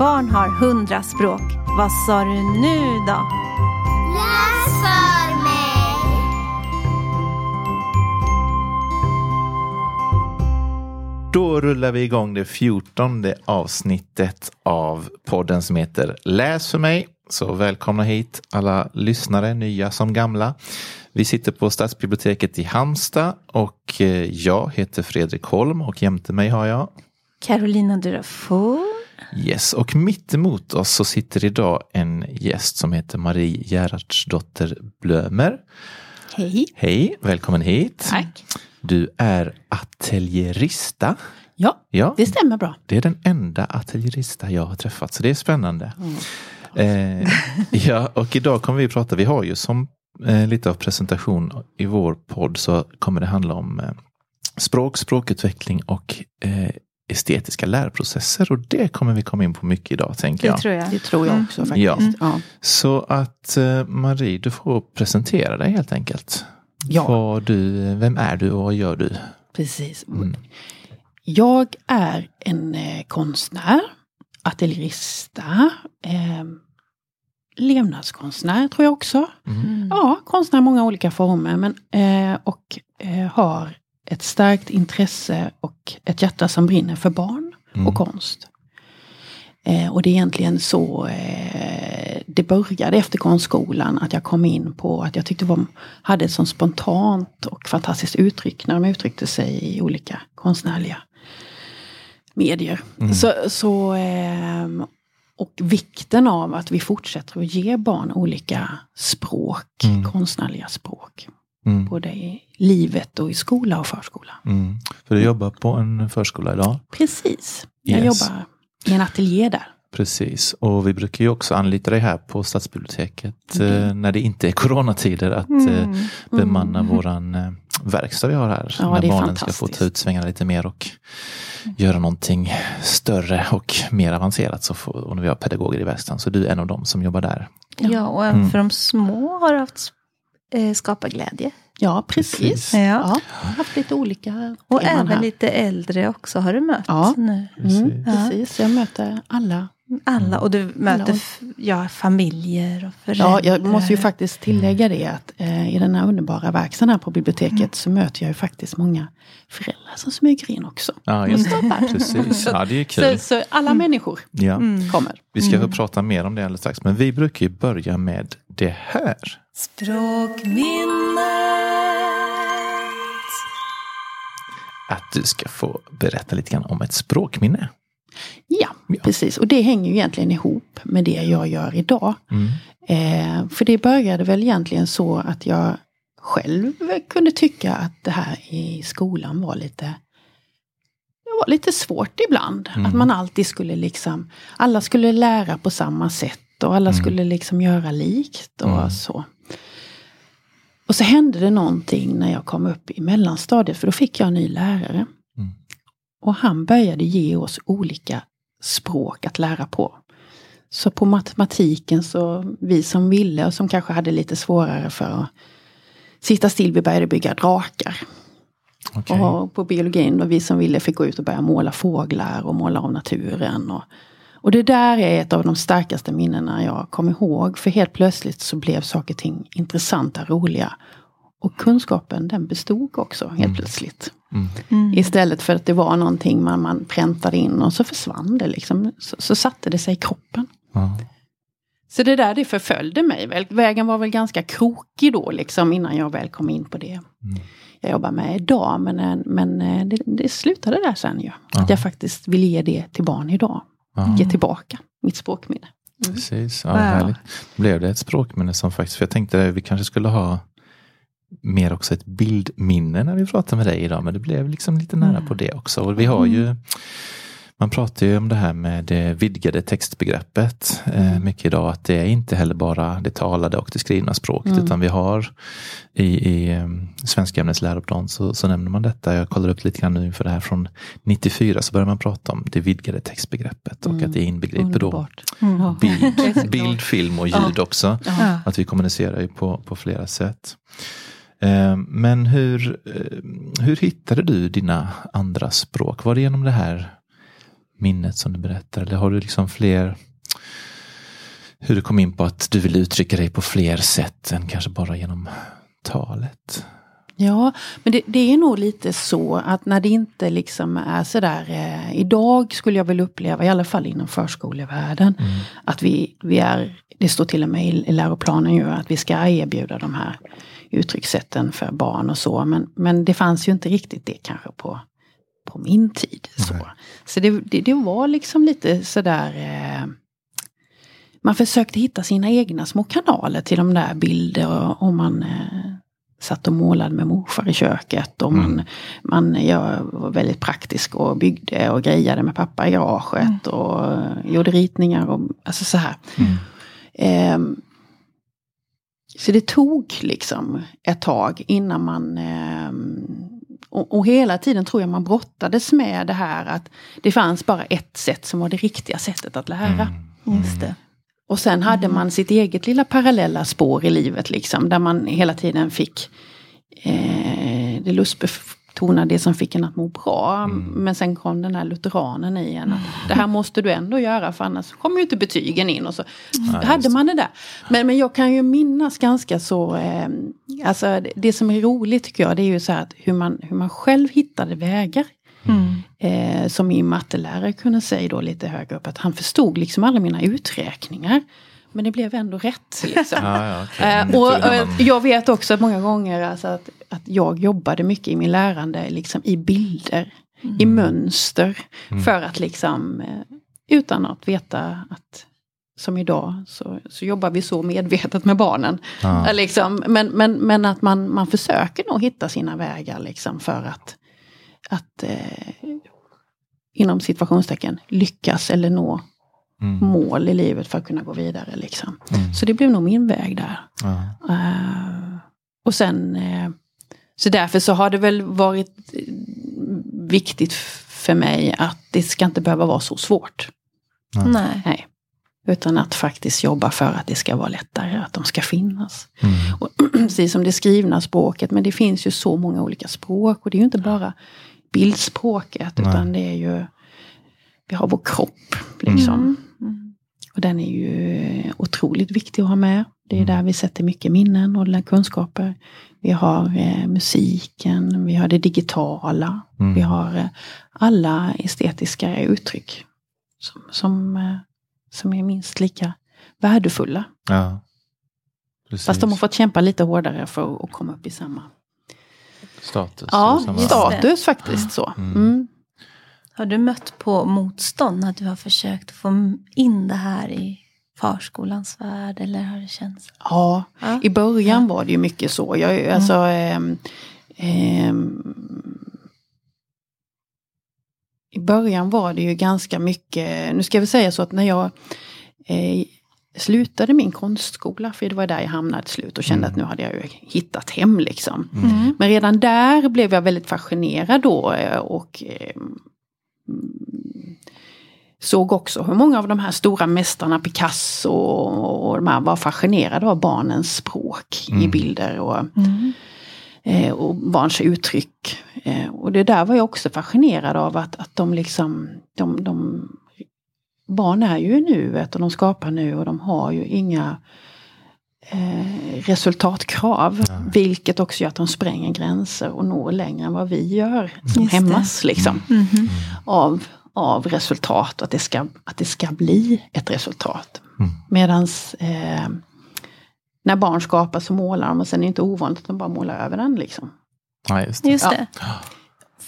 barn har hundra språk. Vad sa du nu då? Läs för mig! Då rullar vi igång det fjortonde avsnittet av podden som heter Läs för mig. Så välkomna hit alla lyssnare, nya som gamla. Vi sitter på Stadsbiblioteket i Halmstad och eh, jag heter Fredrik Holm och jämte mig har jag Carolina Durafour. Yes, och mitt emot oss så sitter idag en gäst som heter Marie Gerhardsdotter Blömer. Hej. Hej, välkommen hit. Tack. Du är ateljerista. Ja, Ja, det stämmer bra. det är den enda ateljerista jag har träffat, så det är spännande. Eh, ja, och idag kommer vi prata, vi har ju som eh, lite av presentation i vår podd så kommer det handla om eh, språk, språkutveckling och eh, estetiska lärprocesser och det kommer vi komma in på mycket idag tänker Det jag. tror jag. Det tror jag också faktiskt. Ja. Ja. Så att eh, Marie, du får presentera dig helt enkelt. Ja. Vad du, vem är du och vad gör du? Precis. Mm. Jag är en eh, konstnär, ateljerista, eh, levnadskonstnär tror jag också. Mm. Ja, konstnär i många olika former. Men, eh, och eh, har ett starkt intresse och ett hjärta som brinner för barn Mm. och konst. Eh, och det är egentligen så eh, det började efter konstskolan. Att jag kom in på att jag tyckte de hade ett så spontant och fantastiskt uttryck när de uttryckte sig i olika konstnärliga medier. Mm. Så, så, ehm, och vikten av att vi fortsätter att ge barn olika språk, Mm. konstnärliga språk. Mm. Både i livet och i skola och förskola. Mm. För du jobbar på en förskola idag? Precis. Jag Yes. jobbar i en ateljé där. Precis, och vi brukar ju också anlita dig här på Stadsbiblioteket Mm. eh, när det inte är coronatider att eh, bemanna våran eh, verkstad vi har här. Ja, när barnen ska få ta ut svängarna lite mer och göra någonting större och mer avancerat. Så får, och när vi har pedagoger i verkstaden så du är en av dem som jobbar där. Ja, och även Mm. för de små har haft eh, skapa glädje. Ja, precis. Precis. Ja. Ja, haft lite olika Och även här. lite äldre också har du mött Ja. nu. Mm, Ja. precis, jag möter alla. Alla, och du möter ja, familjer och föräldrar. Ja, jag måste ju faktiskt tillägga det att eh, i den här underbara verkstaden här på biblioteket Mm. så möter jag ju faktiskt många föräldrar som smyger in också. Ja, just det. Precis. Ja, det är ju Så, kul. så alla människor Ja. Mm. kommer. Vi ska få prata mer om det alldeles strax, men vi brukar ju börja med det här. Språkminnet. Att du ska få berätta lite grann om ett språkminne. Ja, Ja. precis. Och det hänger ju egentligen ihop med det jag gör idag. Mm. Eh, för det började väl egentligen så att jag själv kunde tycka att det här i skolan var lite det var lite svårt ibland. Mm. Att man alltid skulle liksom, alla skulle lära på samma sätt och alla Mm. skulle liksom göra likt och Mm. så. Och så hände det någonting när jag kom upp i mellanstadiet för då fick jag en ny lärare. Mm. Och han började ge oss olika språk att lära på. Så på matematiken så vi som ville och som kanske hade lite svårare för att sitta still, vi började bygga drakar. Okej. Och på biologin då vi som ville fick gå ut och börja måla fåglar och måla av naturen. Och, och det där är ett av de starkaste minnena jag kommer ihåg. För helt plötsligt så blev saker och ting intressanta, roliga. Och kunskapen den bestod också helt Mm. plötsligt. Mm. Mm. Istället för att det var någonting man, man präntade in och så försvann det liksom. Så, så satte det sig i kroppen. Ja. Så det där det förföljde mig. väl. Vägen var väl ganska krokig då liksom innan jag väl kom in på det. Mm. Jag jobbar med idag men, eh, men eh, det, det slutade där sen ju. Ja. Att jag faktiskt vill ge det till barn idag. Ja. Ge tillbaka mitt språkminne. Precis, ja, Wow. härligt. Blev det ett språkminne som faktiskt, för jag tänkte att vi kanske skulle ha mer också ett bildminne när vi pratar med dig idag, men det blev liksom lite nära Mm. på det också. Och vi har ju, man pratar ju om det här med det vidgade textbegreppet Mm. mycket idag, att det är inte heller bara det talade och det skrivna språket, Mm. utan vi har i, i eh, svenska ämnets läroplan så, så nämner man detta. Jag kollar upp lite grann nu inför det här från 94 så börjar man prata om det vidgade textbegreppet och Mm. att det inbegriper då. Mm. Bild, bild, film och ljud också. Att vi kommunicerar ju på, på flera sätt. Eh, Men hur, eh, hur hittade du dina andra språk? Var det genom det här minnet som du berättar? Eller har du liksom fler hur du kom in på att du vill uttrycka dig på fler sätt än kanske bara genom talet? Ja, men det, det, är nog lite så att när det inte liksom är sådär, eh, idag skulle jag väl uppleva, i alla fall inom förskolevärlden, mm. att vi, vi är, det står till och med i, i läroplanen ju att vi ska erbjuda de här uttryckssätten för barn och så, men, men det fanns ju inte riktigt det kanske på, på min tid. Så, så det, det, det, var liksom lite sådär eh, man försökte hitta sina egna små kanaler till de där bilderna och man eh, satt och målade med morfar i köket och man, mm. man jag var väldigt praktisk och byggde och grejade med pappa i garaget mm. och gjorde ritningar och alltså så här. Mm. Eh, så det tog liksom ett tag innan man eh, och, och, hela tiden tror jag man brottades med det här att det fanns bara ett sätt som var det riktiga sättet att lära. Mm. Just det. Och sen hade mm. man sitt eget lilla parallella spår i livet liksom. Där man hela tiden fick eh, det lustbetonade, det som fick en att må bra. Mm. Men sen kom den här lutheranen i en. Att det här måste du ändå göra för annars kommer ju inte betygen in. Och så mm. hade man det där. Men, men jag kan ju minnas ganska så, eh, alltså det, det, som är roligt tycker jag det är ju så här att hur man, hur man själv hittade vägar. Mm. Eh, som min mattelärare kunde säga då lite högre upp att han förstod liksom alla mina uträkningar. Men det blev ändå rätt. Liksom. ja, ja, okay. eh, och, och, jag vet också att många gånger alltså att, att jag jobbade mycket i min lärande liksom i bilder, mm. i mönster. Mm. För att liksom, eh, utan att veta att som idag så, så jobbar vi så medvetet med barnen. Ja. Liksom, men, men, men att man, man försöker nog hitta sina vägar liksom för att att eh, inom situationstecken lyckas eller nå mm. mål i livet för att kunna gå vidare. Liksom. Mm. Så det blev nog min väg där. Uh, och sen, uh, så därför så har det väl varit viktigt för mig att det ska inte behöva vara så svårt. Nej. Nej. Utan att faktiskt jobba för att det ska vara lättare, att de ska finnas. Mm. Och, precis som det skrivna språket, men det finns ju så många olika språk. Och det är ju inte bara bildspråket. Nej. Utan det är ju, vi har vår kropp. Liksom. Mm. Och den är ju otroligt viktig att ha med. Det är mm. där vi sätter mycket minnen och kunskaper. Vi har eh, musiken, vi har det digitala. Mm. Vi har eh, alla estetiska uttryck. Som, som, eh, som är minst lika värdefulla. Ja. Fast de har fått kämpa lite hårdare för att komma upp i samma Status? Ja, status faktiskt så. Mm. Mm. Har du mött på motstånd när du har försökt få in det här i förskolans värld eller har det känts? Ja, ja. i början ja. var det ju mycket så. Jag, mm. alltså, mm. eh, eh, I början var det ju ganska mycket, nu ska väl säga så att när jag eh, slutade min konstskola, för det var där jag hamnade till slut och kände mm. att nu hade jag ju hittat hem liksom. Mm. Men redan där blev jag väldigt fascinerad då eh, och eh, såg också hur många av de här stora mästarna, Picasso och de här var fascinerade av barnens språk mm. i bilder och, mm. eh, och barns uttryck. Eh, och det där var jag också fascinerad av att, att de liksom, de, de barn är ju i nuet och de skapar nu och de har ju inga eh, resultatkrav. Ja. Vilket också gör att de spränger gränser och når längre än vad vi gör som Just hämmas. Det. Liksom, Mm -hmm. av, av resultat, att det, ska, att det ska bli ett resultat. Mm. Medans eh, när barn skapar så målar de och sen är det inte ovanligt att de bara målar över den. Liksom. Ja, just det. Just det.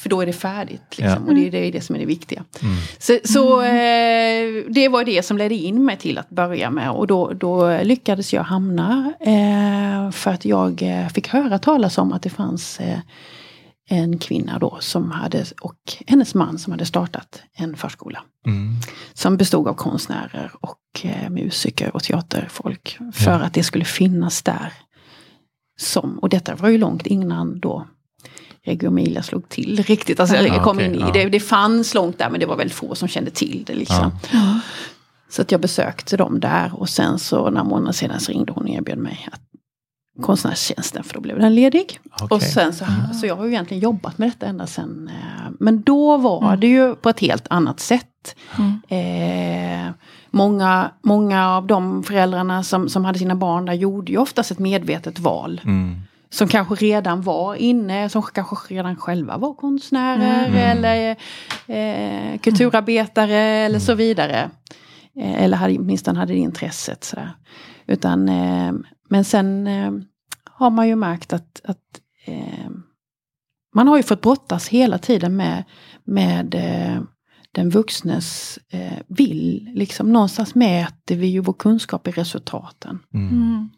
För då är det färdigt. Liksom. Ja. Och det är det, det som är det viktiga. Mm. Så, så eh, det var det som ledde in mig till att börja med. Och då, då lyckades jag hamna eh, för att jag eh, fick höra talas om att det fanns eh, en kvinna då som hade, och hennes man som hade startat en förskola. Mm. Som bestod av konstnärer och eh, musiker och teaterfolk. För Ja. att det skulle finnas där. Som, och detta var ju långt innan då Reggio Emilia slog till riktigt. Alltså, Ja, jag kom okej, in i ja. det. Det fanns långt där men det var väldigt få som kände till det. Liksom. Så att jag besökte dem där och sen så några månader sedan så ringde hon och erbjöd mig att konstnärstjänsten för då blev den ledig. Okej. Och sen så, så jag har ju egentligen jobbat med detta ända sen. eh, Men då var det ju på ett helt annat sätt. Mm. Eh, många, många av de föräldrarna som, som hade sina barn där gjorde ju oftast ett medvetet val. Mm. Som kanske redan var inne, som kanske redan själva var konstnärer Mm. eller eh, kulturarbetare eller så vidare. Eh, eller hade, åtminstone hade det intresset. Sådär. Utan, eh, men sen eh, har man ju märkt att, att eh, man har ju fått brottas hela tiden med, med eh, den vuxnes eh, vill. Liksom, någonstans mäter vi ju vår kunskap i resultaten. Mm.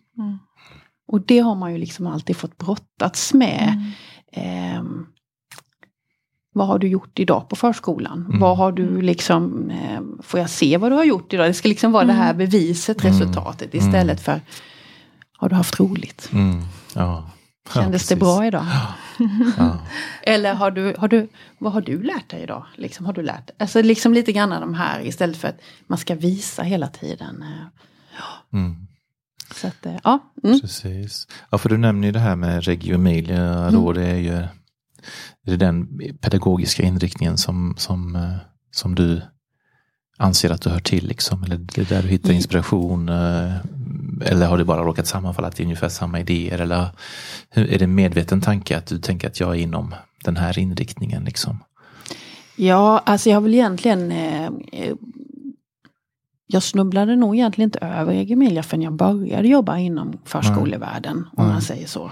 Mm. Mm. Och det har man ju liksom alltid fått brottats med. Mm. Ehm, vad har du gjort idag på förskolan? Mm. Vad har du liksom, eh, får jag se vad du har gjort idag? Det ska liksom vara det här beviset, Mm. resultatet Mm. istället för har du haft roligt? Mm. Ja. Ja, Kändes det precis. bra idag? Ja. Eller har du, har du, vad har du lärt dig idag? Liksom, har du lärt Alltså liksom lite grann de här istället för att man ska visa hela tiden. eh. Mm. Så att, eh, ja. Mm. Precis. Ja, för du nämner ju det här med Reggio Emilia. Då, Mm. det är ju det är den pedagogiska inriktningen som, som, eh, som du anser att du hör till. Liksom. Eller det är där du hittar Mm. inspiration. eh, Eller har det bara råkat sammanfalla till ungefär samma idéer? Eller hur- är det en medveten tanke att du tänker att jag är inom den här inriktningen? Liksom? Ja, alltså jag har väl egentligen... Eh, jag snubblade nog egentligen inte över Emilia förrän jag började jobba inom förskolevärlden, om Nej. man säger så.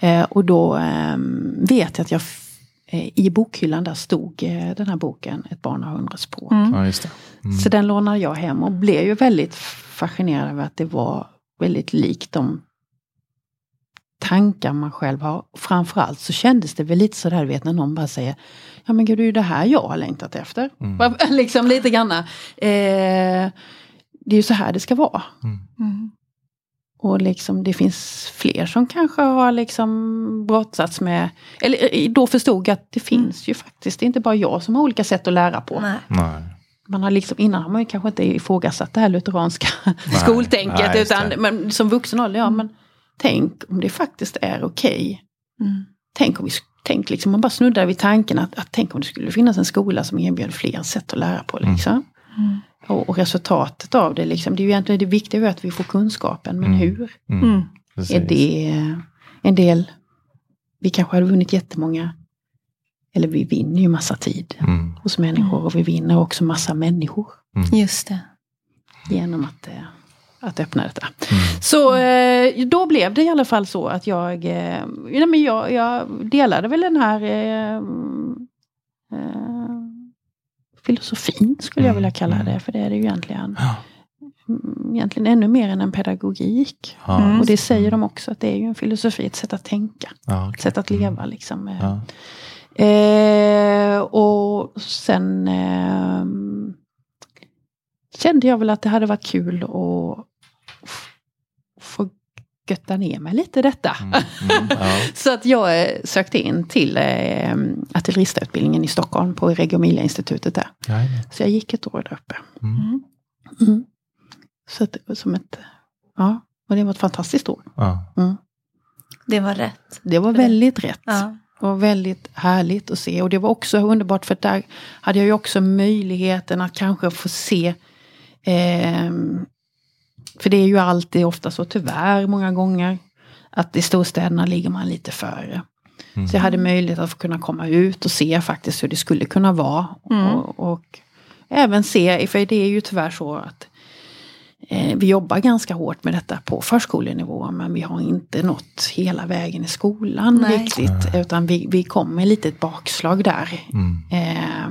Eh, och då eh, vet jag att jag eh, i bokhyllan där stod eh, den här boken, Ett barn har hundra språk. Mm. Ja, just det. Mm. Så den lånade jag hem och blev ju väldigt fascinerad över att det var väldigt likt de tankar man själv har. Framförallt så kändes det väl lite sådär, vet när någon bara säger Ja men gud, det är ju det här jag har längtat efter. Mm. Liksom lite granna. Eh, det är ju så här det ska vara. Mm. Och liksom det finns fler som kanske har liksom brottats med, eller eh, då förstod jag att det finns ju faktiskt, det är inte bara jag som har olika sätt att lära på. Nej. Nej. Man har liksom, innan har man ju kanske inte ifrågasatt det här lutheranska skoltänket. nej, utan men som vuxen ålder, ja men tänk om det faktiskt är okej. Mm. Tänk om vi, tänk liksom, man bara snuddar vid tanken att, att tänk om det skulle finnas en skola som erbjöd fler sätt att lära på. Liksom. Mm. Och, och resultatet av det, liksom, det är ju egentligen det viktiga är att vi får kunskapen, men Mm. hur? Mm. Mm. Är det en del, vi kanske hade vunnit jättemånga, eller vi vinner ju massa tid Mm. hos människor och vi vinner också massa människor Just det. genom att, eh, att öppna detta. Mm. Så eh, då blev det i alla fall så att jag, eh, nej, men jag, jag delade väl den här eh, eh, filosofin skulle jag Mm, vilja kalla mm. det, för det är det ju egentligen. Ja. Mm, Egentligen ännu mer än en pedagogik. Ja, Mm. Och det säger de också, att det är ju en filosofi, ett sätt att tänka, Ja, ett okej. sätt att leva liksom. och sen eh, kände jag väl att det hade varit kul att få götta ner mig lite i detta. Mm. Mm. Ja. Så att jag eh, sökte in till eh, artilleristautbildningen i Stockholm på Regiomilia institutet där. Jajamän. Så jag gick ett år där uppe. Mm. Mm. Så att det var som ett, ja, och det var ett fantastiskt år. Ja. Det var rätt. Det var För det- väldigt rätt. Ja. Och väldigt härligt att se. Och det var också underbart för där hade jag ju också möjligheten att kanske få se ehm, För det är ju alltid ofta så tyvärr många gånger att i storstäderna ligger man lite före. Mm. Så jag hade möjlighet att få kunna komma ut och se faktiskt hur det skulle kunna vara. Mm. Och, och även se, för det är ju tyvärr så att eh, vi jobbar ganska hårt med detta på förskolenivå men vi har inte nått hela vägen i skolan Nej. riktigt. Utan vi, vi kom med lite ett bakslag där. Mm. Eh,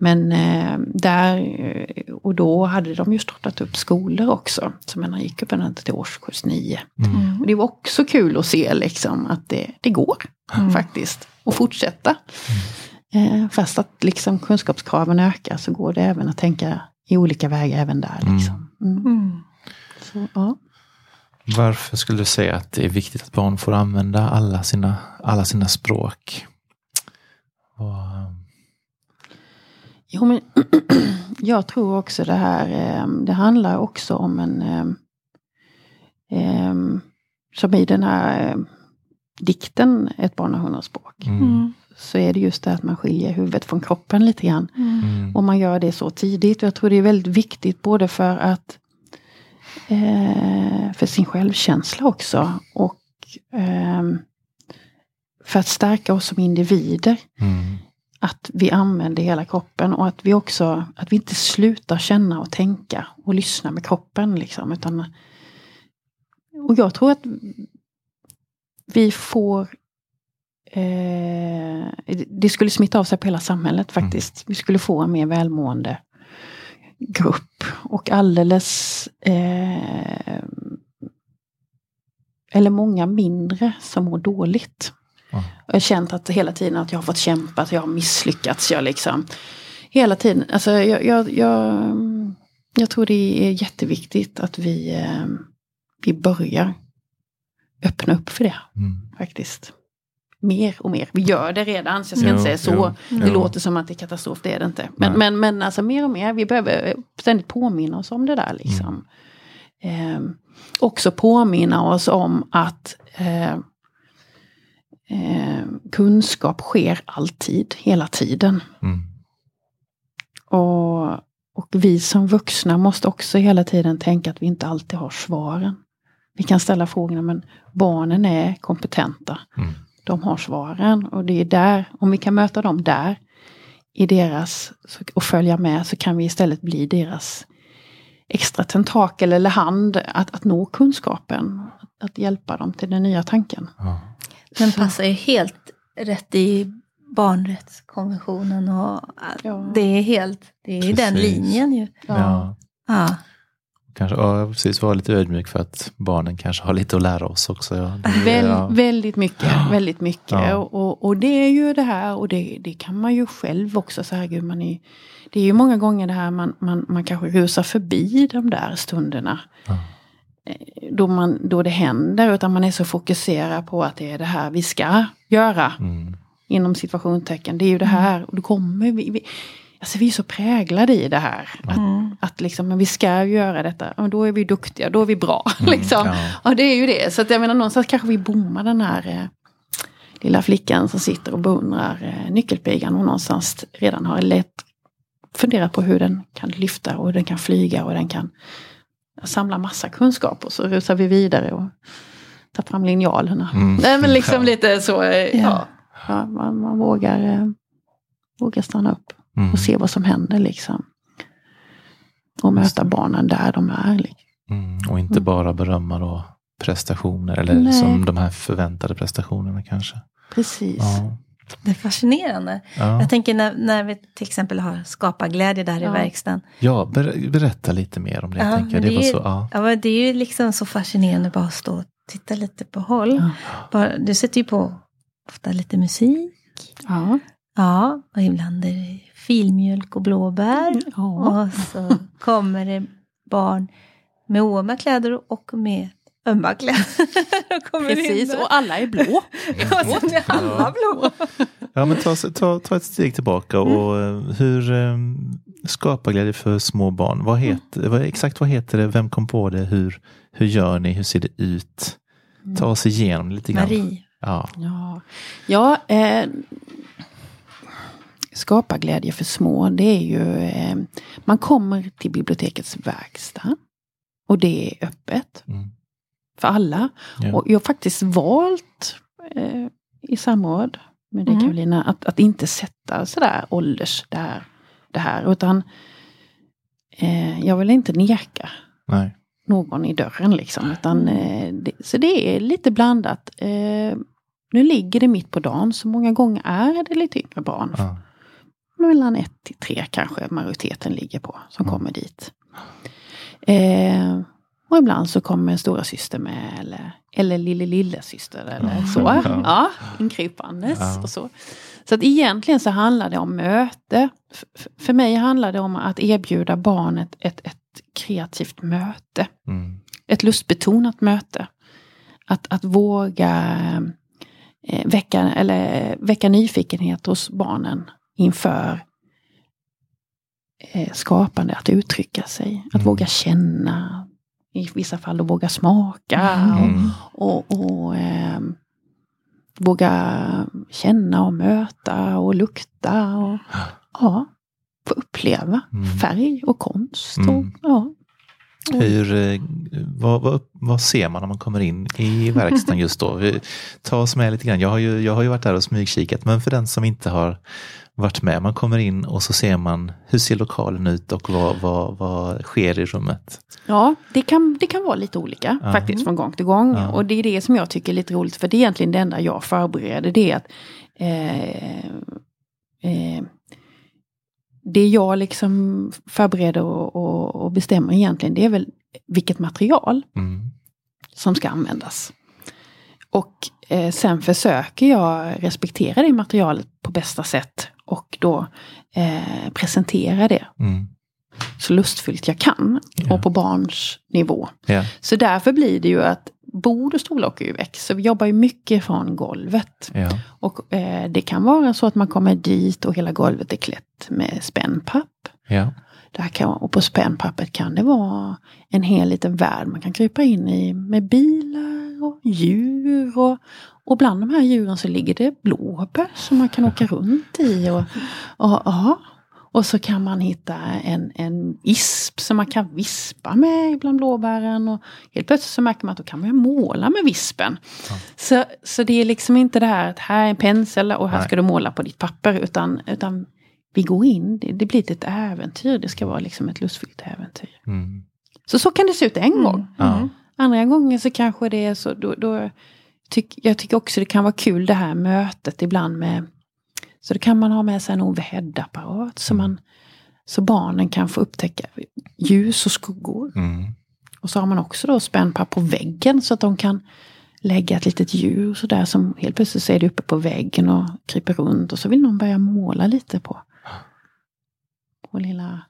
men eh, där, eh, och då hade de ju startat upp skolor också. Så man gick upp ända till årskurs 9. Mm. Och det var också kul att se liksom att det, det går Mm. faktiskt. att fortsätta. Eh, fast att liksom kunskapskraven ökar så går det även att tänka i olika vägar även där. Liksom. Mm. Mm. Så, ja. Varför skulle du säga att det är viktigt att barn får använda alla sina, alla sina språk? Och, Jo, men jag tror också det här, eh, det handlar också om en... eh, eh, som i den här dikten Ett barn har hundra språk. Mm. Mm. Så är det just det att man skiljer huvudet från kroppen lite grann. Mm. Mm. Och man gör det så tidigt. Och jag tror det är väldigt viktigt både för att eh, för sin självkänsla också. Och ehm, för att stärka oss som individer. Mm. Att vi använder hela kroppen och att vi också att vi inte slutar känna och tänka och lyssna med kroppen. Liksom, utan, och jag tror att vi får eh, Det skulle smitta av sig på hela samhället faktiskt. Vi skulle få en mer välmående grupp. Och alldeles eh, eller många mindre som mår dåligt. Ja. Jag har känt att hela tiden att jag har fått kämpa, att jag har misslyckats. Jag liksom, hela tiden, alltså jag, jag, jag, jag tror det är jätteviktigt att vi, eh, vi börjar öppna upp för det Mm. faktiskt. Mer och mer. Vi gör det redan, så jag ska Jo, inte säga så. jo, Det jo. låter som att det är katastrof, det är det inte. Men, Nej. men, men alltså mer och mer, vi behöver ständigt påminna oss om det där. Liksom. Eh, också påminna oss om att eh, eh, kunskap sker alltid, hela tiden. Mm. Och, och vi som vuxna måste också hela tiden tänka att vi inte alltid har svaren. Vi kan ställa frågorna men barnen är kompetenta. Mm. De har svaren och det är där, om vi kan möta dem där i deras och följa med så kan vi istället bli deras extra tentakel eller hand att, att nå kunskapen. Att, att hjälpa dem till den nya tanken. Ja. Den Så- passar ju helt rätt i barnrättskonventionen och Ja. det är helt, det är i den linjen ju. Ja. Ja. Kanske, ja, precis. Vara lite ödmjuk för att barnen kanske har lite att lära oss också. Ja. Det, Väl, ja. Väldigt mycket, väldigt mycket. Ja. Och, och, och det är ju det här och det, det kan man ju själv också så här, gud, man är, Det är ju många gånger det här man, man, man kanske rusar förbi de där stunderna. Eh, Då, man, då det händer, utan man är så fokuserad på att det är det här vi ska göra. Mm. Inom situationstecken. Det är ju det här, och då kommer vi, vi Alltså vi är så präglade i det här. Att, Mm. att liksom, men vi ska göra detta, och då är vi duktiga, då är vi bra. liksom. Mm, ja. Ja, det är ju det. Så att jag menar någonstans kanske vi bommar den här eh, lilla flickan som sitter och beundrar eh, nyckelpigan och någonstans redan har lätt funderat på hur den kan lyfta och den kan flyga och den kan samla massa kunskap och så rusar vi vidare och tar fram linjalerna. Mm. Nej men liksom Ja. lite så, eh, ja. Ja. ja man, man vågar, eh, vågar stanna upp Mm. och se vad som händer liksom. Och möta barnen där de är. Liksom. Mm. Och inte bara berömma då prestationer eller Nej. som de här förväntade prestationerna kanske. Precis. Ja. Det är fascinerande. Ja. Jag tänker när, när vi till exempel har skapat glädje där i Ja. verkstaden. ja, ber, berätta lite mer om det. Ja, tänker jag. Det det var är ju- så, ja. Ja, det är ju liksom så fascinerande bara att stå och titta lite på håll. Ja. Bara, du sätter ju på ofta lite musik. Ja. Ja, och ibland är det filmjölk och blåbär. Ja. Och så kommer det barn med oömma kläder och med ömma kläder. Precis, och alla är blå. sen är alla blå. Ja, men ta, ta, ta ett steg tillbaka och eh, hur eh, skapa glädje för små barn. Vad heter, vad, exakt vad heter det? Vem kom på det? Hur, hur gör ni? Hur ser det ut? Ta oss igenom lite grann. Marie. Ja. Ja, ja eh, skapa glädje för små, det är ju, eh, man kommer till bibliotekets verkstad och det är öppet Mm. För alla. Ja. Och jag har faktiskt valt eh, i samråd med dig Mm. Karolina att, att inte sätta sådär ålders där, det här utan eh, jag vill inte neka Nej. någon i dörren liksom. Utan, eh, det, så det är lite blandat. Eh, nu ligger det mitt på dagen så många gånger är det lite yngre barn. Ja. Mellan ett till tre kanske majoriteten ligger på som Mm. kommer dit. Och ibland så kommer stora syster med eller, eller lille lille syster eller så. Ja. Ja, inkrypandes Ja. och så. Så att egentligen så handlar det om möte. För mig handlar det om att erbjuda barnet ett, ett kreativt möte Mm. ett lustbetonat möte. Att, att våga eh, väcka, eller, väcka nyfikenhet hos barnen inför eh, skapande, att uttrycka sig. Att Mm. våga känna, i vissa fall då våga smaka. Mm. Och, och eh, våga känna och möta och lukta. Och, ja, få uppleva Mm. färg och konst. Och, Mm. ja. Hur, eh, vad, vad, vad ser man när man kommer in i verkstaden just då? Vi- Ta oss med lite grann. Jag har ju, jag har ju varit där och smygkikat, men för den som inte har varit med, man kommer in och så ser man hur ser lokalen ut och vad, vad, vad sker i rummet? Ja, det kan, det kan vara lite olika Ja. faktiskt från gång till gång. Ja. Och det är det som jag tycker är lite roligt, för det är egentligen det enda jag förbereder. Det är att eh, eh, det jag liksom förbereder och, och, och bestämmer egentligen, det är väl vilket material Mm. som ska användas. Och eh, sen försöker jag respektera det materialet på bästa sätt och då eh, presentera det Mm. så lustfyllt jag kan Ja. och på barns nivå. Ja. Så därför blir det ju att bord och stolar ju väck. Så vi jobbar ju mycket från golvet. Ja. Och eh, det kan vara så att man kommer dit och hela golvet är klätt med spännpapp. Ja. Där kan, och på spännpappret kan det vara en hel liten värld man kan krypa in i med bilar och djur. Och, och bland de här djuren så ligger det blåbär som man kan åka runt i. Och, och, ja. Och så kan man hitta en, en isp som man kan vispa med bland blåbären. Och helt plötsligt så märker man att då kan man måla med vispen. Så, så det är liksom inte det här att här är en pensel och här Nej. ska du måla på ditt papper. Utan, utan vi går in, det, det blir ett äventyr. Det ska vara liksom ett lustfyllt äventyr. Mm. Så så kan det se ut en gång. Ja. Andra gånger så kanske det är så, då, då tyck, jag tycker också det kan vara kul det här mötet ibland med, så då kan man ha med sig en overhead-apparat så, man, så barnen kan få upptäcka ljus och skuggor. Mm. Och så har man också då spännpapp på väggen så att de kan lägga ett litet djur sådär som helt plötsligt så är det uppe på väggen och kryper runt och så vill någon börja måla lite på, på lilla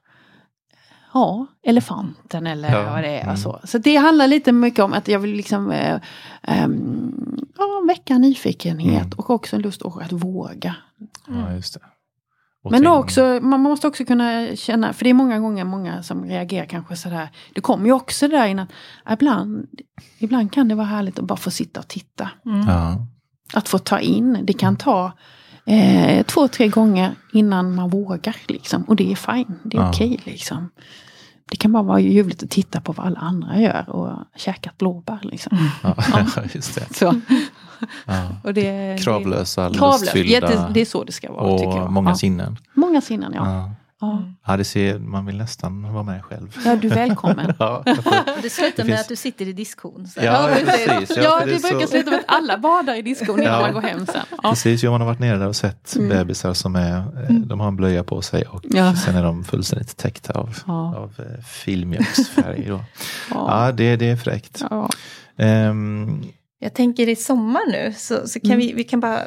Ja, elefanten eller Ja, vad det är. mm. Så. så det handlar lite mycket om att jag vill liksom eh, ehm, ja, väcka nyfikenhet Mm. och också en lust att våga. Ja, just det. Och Men också, man måste också kunna känna, för det är många gånger många som reagerar kanske sådär. Det kommer ju också det där innan, ibland, ibland kan det vara härligt att bara få sitta och titta. Ja. Att få ta in, det kan ta eh, två, tre gånger innan man vågar. Liksom. Och det är fine, det är Ja. okej. liksom. Det kan bara vara ljuvligt att titta på vad alla andra gör och käka ett blåbär. Liksom. Ja. just det. Så, Ja. och det, Kravlösa, det, lustfyllda Jätte, det är så det ska vara. tycker jag. och många ja. sinnen. Många sinnen, ja. Ja. ja. Ja, det ser, man vill nästan vara med själv. Ja, du är välkommen. Ja, får- Det slutar Det med finns- att du sitter i diskon. Så. Ja, precis. Ja, för det, är brukar så- sluta med att alla badar i diskon innan Ja. man går hem sen. Ja. Precis, ja, man har varit nere där och sett Mm. bebisar som är, eh, de har en blöja på sig och Ja. sen är de fullständigt täckta av, Ja. av eh, filmjölksfärg. Då. Ja. Ja, det, det är fräckt. Ja. Jag tänker i sommar nu så, så kan Mm. vi, vi kan bara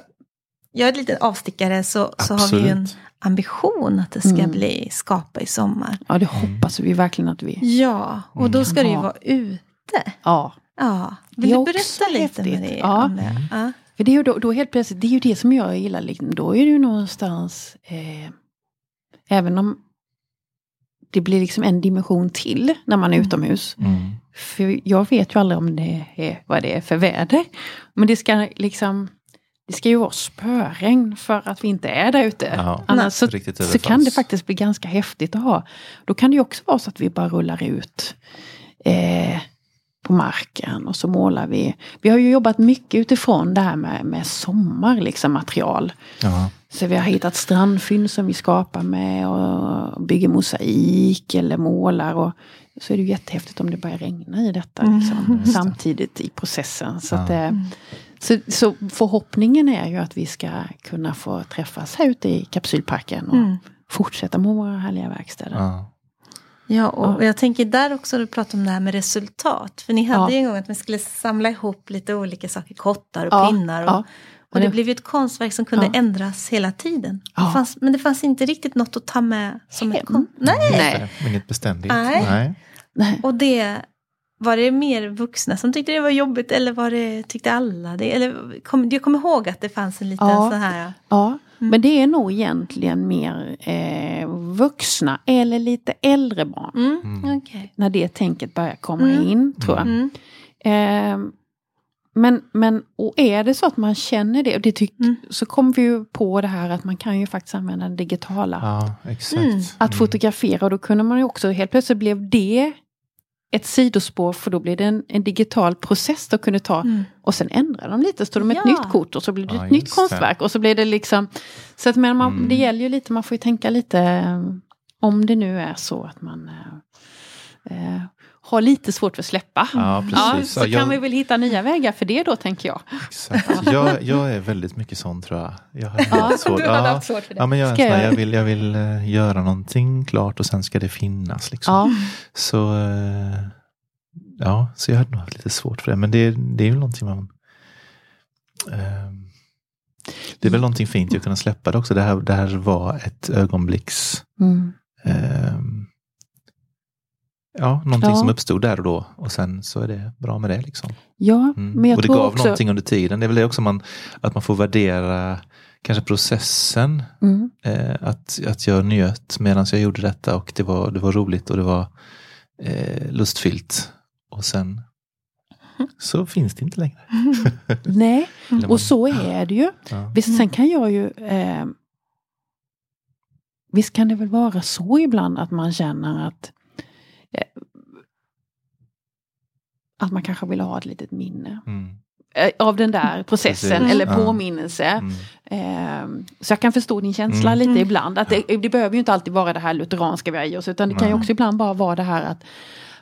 göra ett litet avstickare så, så har vi ju en ambition att det ska Mm. bli skapa i sommar. ja, det hoppas vi verkligen att vi... Ja, och då ska det ju vara ute. Ja, Ja, vill du berätta lite. Marie Ja. om det? Ja. för det är ju då, då helt plötsligt, det är ju det som jag gillar. Liksom. Då är det ju någonstans, eh, även om det blir liksom en dimension till när man är Mm. utomhus. mm, För jag vet ju aldrig om det är vad det är för väder. Men det ska liksom det ska ju vara spöregn för att vi inte är där ute. Annars så, så kan det faktiskt bli ganska häftigt att ha. Då kan det också vara så att vi bara rullar ut eh, på marken och så målar vi. Vi har ju jobbat mycket utifrån det här med, med sommar, liksom material. ja, Så vi har hittat strandfynd som vi skapar med och bygger mosaik eller målar. Och så är det ju jättehäftigt om det börjar regna i detta Mm. liksom, det. samtidigt i processen. Så, Ja. att, eh, så, så förhoppningen är ju att vi ska kunna få träffas här ute i kapsylparken och Mm. fortsätta med våra härliga verkstäder. ja. Ja, och Ja. jag tänker där också, du pratade om det här med resultat. För ni hade Ja. ju en gång att man skulle samla ihop lite olika saker, kottar och Ja, pinnar. Och, ja. Och det blev ju ett konstverk som kunde Ja. ändras hela tiden. Ja. Det fanns, men det fanns inte riktigt något att ta med som ett Hem. konst. Nej. Nej. Är Inget beständigt. Nej. Nej. Nej. Och det, var det mer vuxna som tyckte det var jobbigt eller var det, tyckte alla det? Eller kom, jag kommer ihåg att det fanns en liten Ja. sån här, Ja, Men det är nog egentligen mer eh, vuxna eller lite äldre barn. Mm. Okej. När det tänket börjar komma Mm. in tror jag. Mm. Eh, men, men och är det så att man känner det, och det tyck, Mm. så kommer vi ju på det här att man kan ju faktiskt använda den digitala. Ja, exakt. Mm. Att fotografera och då kunde man ju också, helt plötsligt blev det ett sidospår för då blir det en, en digital process de kunde ta Mm. och sen ändrar de lite, står de med ett Ja. nytt kort och så blir det Ja, ett nytt konstverk och så blir det liksom Så att men man, Mm. det gäller ju lite, man får ju tänka lite eh, om det nu är så att man eh, eh, har lite svårt för att släppa. Ja, Ja, så Ja, kan jag- vi väl hitta nya vägar för det då tänker jag. Exakt. Jag, jag är väldigt mycket sån tror jag. Jag har Ja, svårt. du Ja. haft svårt för det. Ja, men jag, Ska jag- jag, vill, jag vill eh, göra någonting klart och sen ska det finnas. Liksom. Ja, Så, eh, ja, så jag hade nog haft lite svårt för det. Men det, det är väl någonting man... ehm, det är väl någonting fint att kunna släppa det också. Det här, det här var ett ögonblicks... mm. ehm, ja, någonting Ja. som uppstod där och då. Och sen så är det bra med det. Liksom. ja Mm. men jag och det tror gav också... någonting under tiden. Det är väl det också man, att man får värdera kanske processen. Mm. Eh, att, att jag njöt medan jag gjorde detta och det var, det var roligt och det var eh, lustfyllt. Och sen så finns det inte längre. Nej, man- och så är det ju. Ja. Visst, sen kan jag ju... Eh, visst kan det väl vara så ibland att man känner att att man kanske vill ha ett litet minne Mm. eh, av den där processen Precis. eller påminnelse. Mm. Eh, så jag kan förstå din känsla Mm. lite Mm. ibland. Att det, det behöver ju inte alltid vara det här lutheranska vi har i oss utan det kan ju också ibland bara vara det här att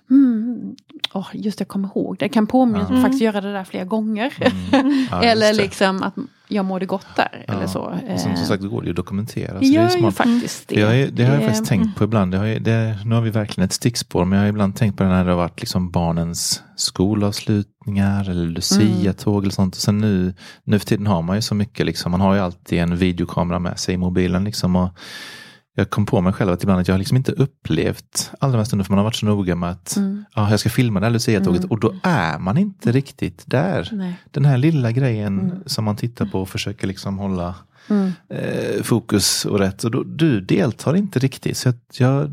mm, åh, just det, jag kommer ihåg det. Jag kan påminna mig faktiskt göra det där flera gånger. Mm. Ja, eller liksom att jag mådde gott där. Ja. Eller så. Och Eh, Som, som sagt, det går ju att dokumentera. så det det är smart. faktiskt det. Är- det har jag Eh, faktiskt tänkt på ibland. Det har det, nu har vi verkligen ett stickspår, men jag har ibland tänkt på det när det har varit liksom barnens skolavslutningar eller Lucia-tåg eller sånt. Och sen nu, nu för tiden har man ju så mycket, liksom, man har ju alltid en videokamera med sig i mobilen. Liksom, och jag kom på mig själv att ibland att jag har liksom inte upplevt alla de här stunderna, för man har varit så noga med att Mm. ja, jag ska filma det här Lucia-tåget Mm. och då är man inte riktigt där. Nej. Den här lilla grejen Mm. som man tittar på och försöker liksom hålla Mm. eh, fokus och rätt. Och då, du deltar inte riktigt. Så att jag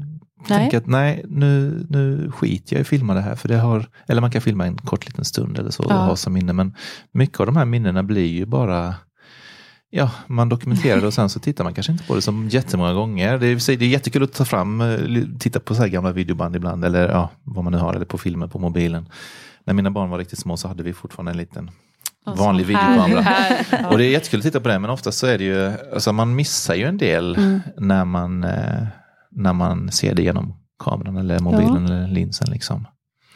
Nej. tänker att nej, nu, nu skiter jag i att filma det här. För det har, eller man kan filma en kort liten stund eller så och Ja. ha som minne. Men mycket av de här minnena blir ju bara Ja, man dokumenterar det och sen så tittar man kanske inte på det som jättemånga gånger. Det är, det är jättekul att ta fram, eh, titta på så här gamla videoband ibland eller ja, vad man nu har, eller på filmer på mobilen. När mina barn var riktigt små så hade vi fortfarande en liten vanlig ja. Och det är jättekul att titta på det men oftast så är det ju, alltså man missar ju en del Mm. när, man, eh, när man ser det genom kameran eller mobilen eller linsen. Liksom.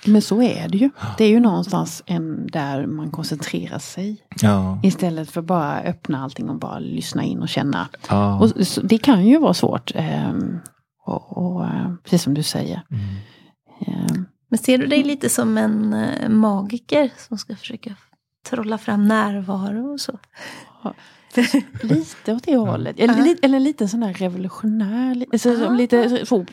Men så är det ju. Det är ju någonstans en där man koncentrerar sig. Ja. Istället för bara öppna allting och bara lyssna in och känna. ja. Och det kan ju vara svårt. ehm, och, och, eh, precis som du säger. Mm. Ehm, Men ser du dig lite som en eh, magiker som ska försöka trolla fram närvaro och så? Lite åt det hållet. Eller, Ja. li- eller lite sån där revolutionär. li- Så, Ja. lite så.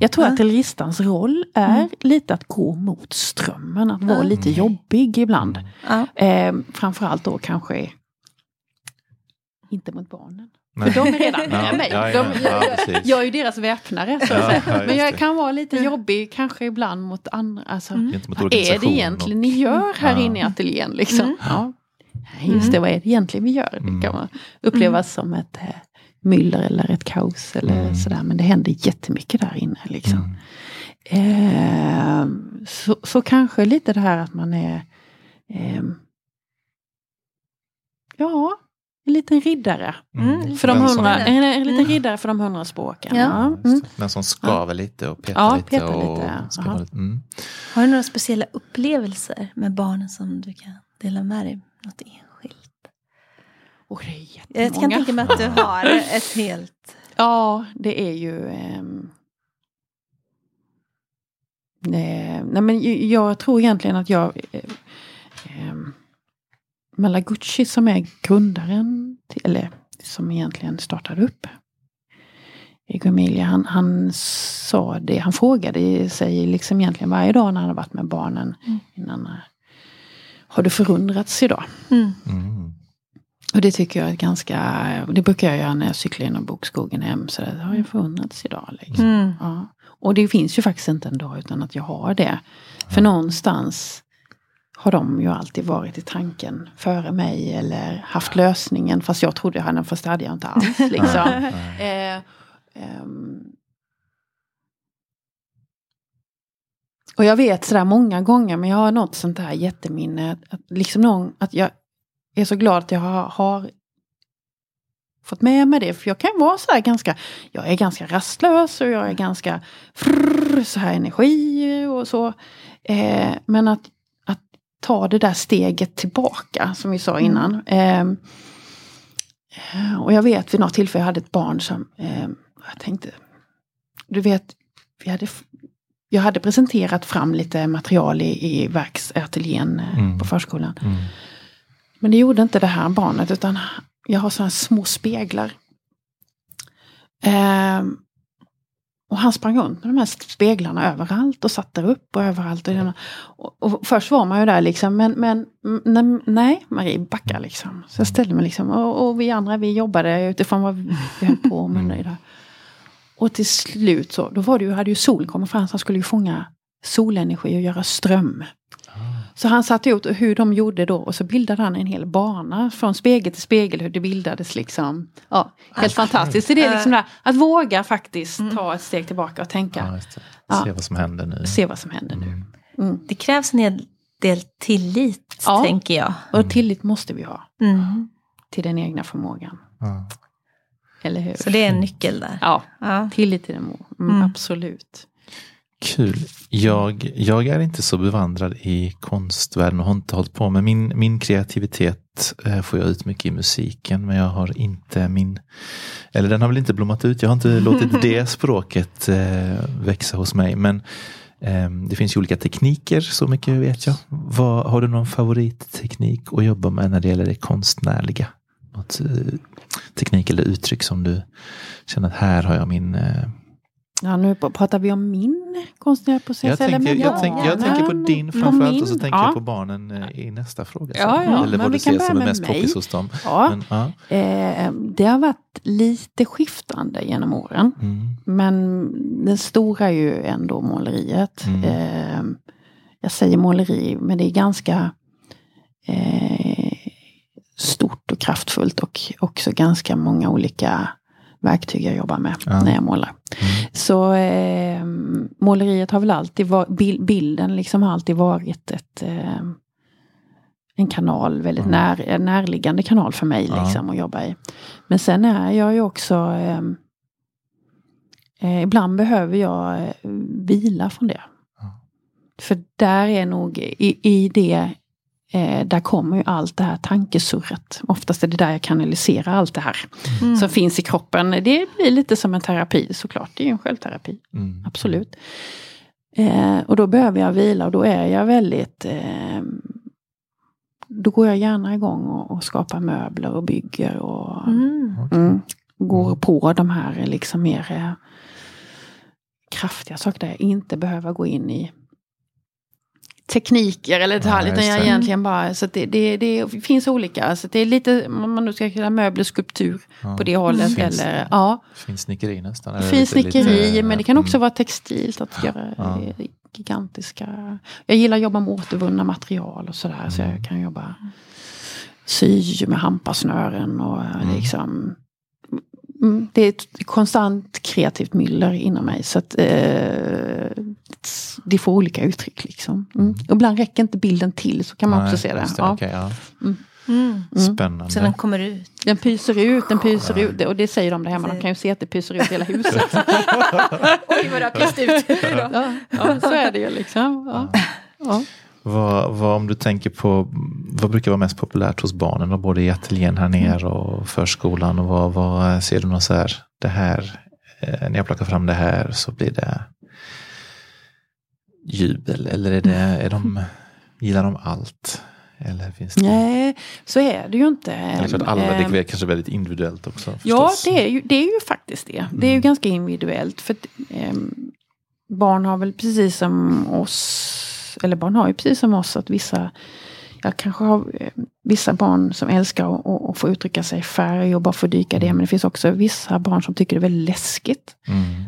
Jag tror Ja. att artilleristans roll är Mm. lite att gå mot strömmen. Att vara lite jobbig ibland. Eh, framförallt då kanske inte mot barnen. Nej. För de är redan med mig. ja, ja, ja, jag, är ju deras väpnare. Men jag kan vara lite jobbig kanske ibland mot andra. Alltså, Mm. Vad är det egentligen och- ni gör här inne i ateljén? Liksom? Mm. Just det, vad är det egentligen vi gör? Mm. Det kan man upplevas som ett eh, myller eller ett kaos eller Mm. sådär. Men det händer jättemycket där inne. Liksom. Mm. Eh, så, så kanske lite det här att man är ehm, Ja, en liten riddare. Mm. För de hundra, en, en liten Mm. riddare för de hundra språken. Ja. Mm. Den som skaver lite och petar Ja, lite. petar och lite, lite mm. Har du några speciella upplevelser med barnen som du kan dela med dig? Något enskilt? Och det är Jag jättemånga. kan tänka mig att du har ett helt... Ja, det är ju... ehm, nej, nej, men jag tror egentligen att jag... Eh, ehm, Malaguchi som är grundaren, till, eller som egentligen startade upp Emilia, han, han sa det, han frågade sig liksom egentligen varje dag när han hade varit med barnen Mm. innan. Eh, Har du förundrats idag? Mm. Mm. Och det tycker jag är ganska, det brukar jag göra när jag cyklar genom bokskogen hem. Så det har ju funnits idag. Liksom. Mm. Ja. Och det finns ju faktiskt inte en dag utan att jag har det. För någonstans har de ju alltid varit i tanken före mig eller haft lösningen. Fast jag trodde jag hade den, fast det hade jag inte alls. Liksom. eh, ehm. Och jag vet sådär många gånger, men jag har något sånt där jätteminne. Att, liksom någon, att jag är så glad att jag har, har fått med mig det. För jag kan vara så här ganska, jag är ganska rastlös och jag är ganska frrr, så här energi och så. Eh, men att, att ta det där steget tillbaka som vi sa innan. Eh, och jag vet vid något tillfälle jag hade ett barn som, eh, jag tänkte, du vet, vi hade, jag hade presenterat fram lite material i, i verksateljén eh, Mm. på förskolan. Mm. Men det gjorde inte det här barnet utan jag har sådana små speglar. Ehm, och han sprang runt med de här speglarna överallt och satt där upp och överallt. Och, den- och, och först var man ju där liksom, men, men mm, nej, Marie, backa liksom. Så jag ställde mig liksom, och, och vi andra vi jobbade utifrån vad vi höll på med. där. Och till slut så, då var det ju, hade ju sol kommit fram, så han skulle ju fånga solenergi och göra ström. Så han satte ut hur de gjorde då och så bildade han en hel bana från spegel till spegel hur det bildades liksom. Ja, helt fantastiskt. Så det är liksom det här, att våga faktiskt ta ett steg tillbaka och tänka. Ja. Se vad som händer nu. se vad som händer nu. Mm. Mm. Det krävs en hel del tillit, Ja. tänker jag. Och tillit måste vi ha Mm. till den egna förmågan. Eller hur? Så det är en nyckel där. Ja, Ja. tillit till. Mm, Mm. Absolut. Kul. Jag, jag är inte så bevandrad i konstvärlden och har inte hållit på med min, min kreativitet eh, får jag ut mycket i musiken men jag har inte min, eller den har väl inte blommat ut, jag har inte låtit det språket eh, växa hos mig men eh, det finns ju olika tekniker, så mycket vet jag. Vad, har du någon favoritteknik att jobba med när det gäller det konstnärliga? Något eh, teknik eller uttryck som du känner att här har jag min eh, Ja, nu pratar vi om min konstnärliga process. jag, tänker, med jag, tänk, jag tänker på din På framförallt och så tänker ja. jag på barnen eh, i nästa fråga. Ja, ja, Eller vad du ser som är mest mig. poppis hos dem. Ja. Men. Eh, det har varit lite skiftande genom åren. Mm. Men den stora är ju ändå måleriet. Mm. Eh, jag säger måleri, men det är ganska eh, stort kraftfullt och också ganska många olika verktyg jag jobbar med Ja. när jag målar. Mm. Så eh, måleriet har väl alltid varit, bil, bilden liksom har alltid varit ett eh, en kanal, väldigt Ja. när, en närliggande kanal för mig Ja. liksom att jobba i. Men sen är jag ju också eh, eh, Ibland behöver jag eh, vila från det. Ja. För där är nog i, i det eh, där kommer ju allt det här tankesurret. Oftast är det där jag kanaliserar allt det här Mm. som finns i kroppen. Det blir lite som en terapi såklart. Det är ju en självterapi, Mm. absolut. Eh, och då behöver jag vila och då är jag väldigt eh, Då går jag gärna igång och, och skapar möbler och bygger och Mm. mm, går på de här liksom mer eh, kraftiga saker där jag inte behöver gå in i tekniker eller detaljer. Utan jag det. egentligen bara, så det, det, det finns olika. Så det är lite, om man nu ska kalla möbler, skulptur Ja. på det hållet. Finns- eller, ja, Fin snickeri nästan. eller fin lite- lite, snickeri, men det kan också mm. vara textilt. Att göra Ja. gigantiska... Jag gillar att jobba med återvunna material och sådär. Så Mm. jag kan jobba sy med hampasnören och eh, Mm. liksom... Mm, det är ett konstant kreativt myller inom mig. Så att eh, det får olika uttryck. Liksom. Mm. Mm. Ibland räcker inte bilden till, så kan man Nej, också se det. just Ja. okej, ja. Mm. Mm. Spännande. Så den kommer ut. Den pyser ut, den pyser Ja. ut. Och det säger de där hemma, de kan ju se att det pyser ut hela huset. Oj, vad det har pyst ut. ja, ja, så är det ju liksom. Ja. Ja. Vad, vad om du tänker på, vad brukar vara mest populärt hos barnen? Då, både i ateljén här nere och förskolan. Och vad, vad ser du något så här, det här, eh, när jag plockar fram det här så blir det jubel? Eller är det, är de, gillar de allt? Eller finns det? Nej, så är det ju inte. Eller klart alla, det Ehm, är kanske väldigt individuellt också. Ja, förstås. det är, ju, det är ju faktiskt det. Det är ju Mm. ganska individuellt. För att, ehm, barn har väl precis som oss, eller barn har ju precis som oss att vissa jag kanske har eh, vissa barn som älskar att, att, att få uttrycka sig i färg och bara få dyka det. Men det finns också vissa barn som tycker det är väldigt läskigt. Mm.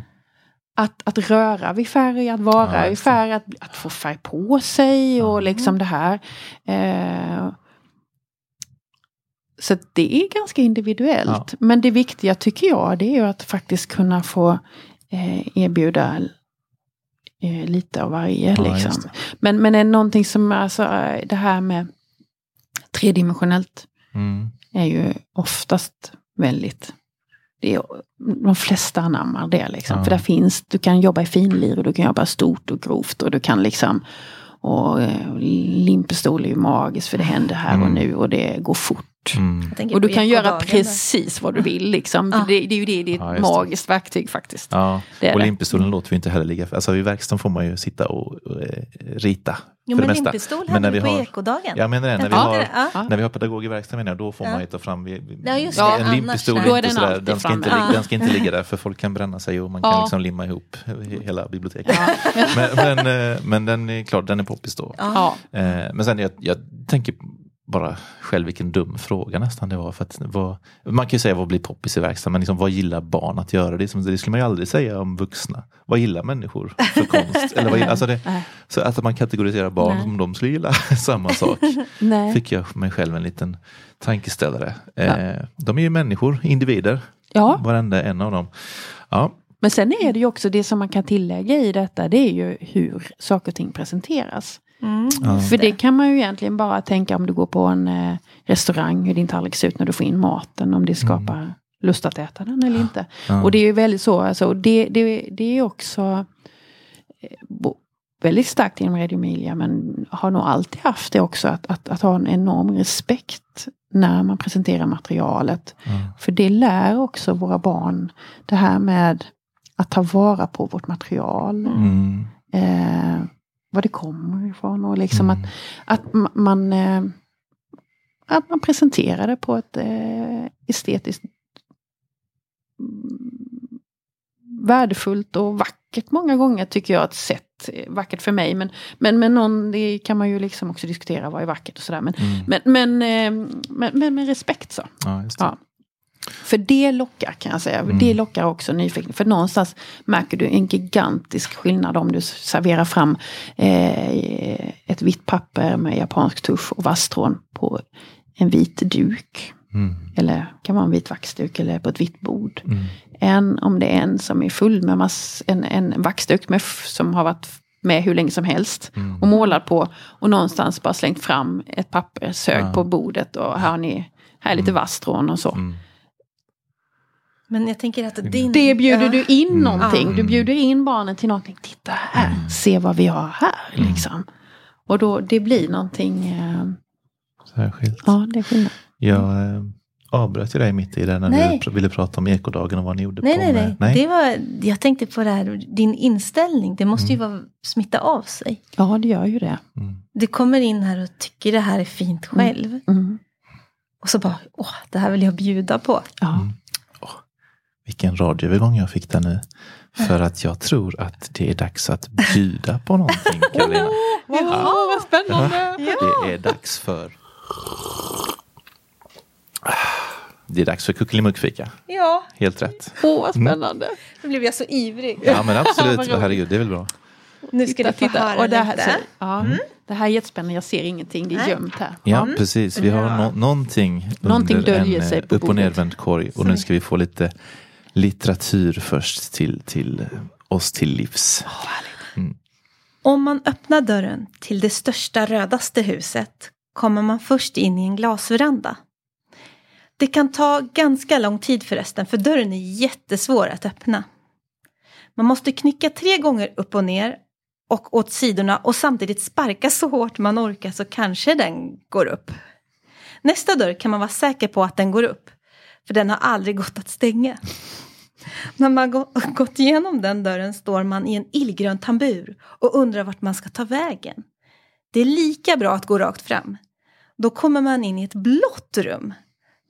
Att, att röra vid färg, att vara Ja, i färg, att, att få färg på sig och Ja. liksom det här. Eh, så det är ganska individuellt. Ja. Men det viktiga tycker jag det är ju att faktiskt kunna få eh, erbjuda eh, lite av varje. Ja, liksom. Men, men är någonting som, alltså eh, det här med tredimensionellt Mm. är ju oftast väldigt det är, de flesta anammar det. Liksom. Ja. För där finns, du kan jobba i finlir och du kan jobba stort och grovt och du kan liksom och eh, limpistol är ju magiskt för det händer här och Mm. nu och det går fort. Mm. Och du kan göra precis vad du vill liksom. Ja. För Det, det är ju det, det är ett Ja, just det. magiskt verktyg faktiskt. Ja, och limpistolen låter vi inte heller ligga för. Alltså i verkstaden får man ju sitta och, och eh, rita. Jo men limpistol hade när vi på har- ekodagen. Jag menar det, när vi har, Ja. När vi har pedagog i verkstaden då får Ja. man ju ta fram vi, vi- Ja, just det. en Annars limpistol. är inte den sådär, alltid den, ska inte, ligga- den ska inte ligga där för folk kan bränna sig och man kan liksom limma ihop hela biblioteket. Ja. Men, men, eh, men den är klart, den är poppis då. Eh, Men sen jag, jag tänker bara själv vilken dum fråga nästan det var. För att, vad, man kan ju säga vad blir poppis i verkstaden, men liksom, vad gillar barn att göra? Det, är som, det skulle man ju aldrig säga om vuxna. Vad gillar människor för konst? Eller vad, gillar- alltså det, så att man kategoriserar barn Nej. som de skulle gilla samma sak. Fick jag mig själv en liten tankeställare. Eh, De är ju människor, individer, Ja. varenda en av dem. Ja, Men sen är det ju också det som man kan tillägga i detta, det är ju hur saker och ting presenteras. Mm, Ja. För det kan man ju egentligen bara tänka om du går på en eh, restaurang, hur din tallrik ser ut när du får in maten, om det skapar lust att äta den eller inte. Ja. Och det är ju väldigt så, alltså, det, det, det är också eh, bo- väldigt starkt inom Radio Emilia, men har nog alltid haft det också, att, att, att ha en enorm respekt när man presenterar materialet. Ja. För det lär också våra barn det här med att ta vara på vårt material. Mm. Eh, var det kommer ifrån och liksom Mm. att, att ma- man eh, att man presenterar det på ett eh, estetiskt mm, värdefullt och vackert många gånger tycker jag ett sätt. eh, Vackert för mig men, men, men någon, det kan man ju liksom också diskutera vad är vackert och sådär. Men, Mm. men, men, eh, men, men med respekt så. Ja. För det lockar kan jag säga. Mm. Det lockar också nyfikenhet. För någonstans märker du en gigantisk skillnad om du serverar fram eh, ett vitt papper med japansk tusch och vasstrån på en vit duk. Mm. Eller kan vara en vit vaxduk eller på ett vitt bord. Mm. Än om det är en som är full med mass, en, en vaxduk med, som har varit med hur länge som helst. Mm. Och målat på och någonstans bara slängt fram ett papper, sög Ja. på bordet och här har ni, här är lite Mm. vasstrån och så. Mm. Men jag tänker att din... Det bjuder du in Mm. någonting. Du Mm. bjuder in barnen till någonting. Titta här, se vad vi har här. Mm. Liksom. Och då det blir någonting. Eh, Särskilt. ja, det är skillnad. Jag eh, avbröt ju dig mitt i det när Nej. du ville prata om ekodagen och vad ni gjorde Nej, på nej, med- nej. Det var, jag tänkte på det här, din inställning, det måste ju vara smitta av sig. Ja, det gör ju det. Mm. Du kommer in här och tycker det här är fint själv. Mm. Och så bara, åh, det här vill jag bjuda på. Ja. Mm. Vilken radioövergång jag fick där nu. För att jag tror att det är dags att bjuda på någonting, Karolina. Åh, vad spännande! Det är dags för... Det är dags för kuckelimuckfika. Ja, Helt rätt. Åh, vad spännande! då blev jag så ivrig. Ja men absolut, herregud, det är väl bra. Nu ska du få höra Och det, här, lite. så, ja, det här är jättespännande. Jag ser ingenting. Det är gömt här. Ja, precis. Vi har no någonting Någonting under döljer en sig eh, på upp och nervänd korg. Och nu ska vi få lite litteratur först till, till oss till livs. Om man öppnar dörren till det största rödaste huset kommer man först in i en glasveranda. Det kan ta ganska lång tid förresten för dörren är jättesvår att öppna. Man måste knycka tre gånger upp och ner och åt sidorna och samtidigt sparka så hårt man orkar så kanske den går upp. Nästa dörr kan man vara säker på att den går upp, för den har aldrig gått att stänga. När man gått igenom den dörren står man i en illgrön tambur och undrar vart man ska ta vägen. Det är lika bra att gå rakt fram. Då kommer man in i ett blått rum.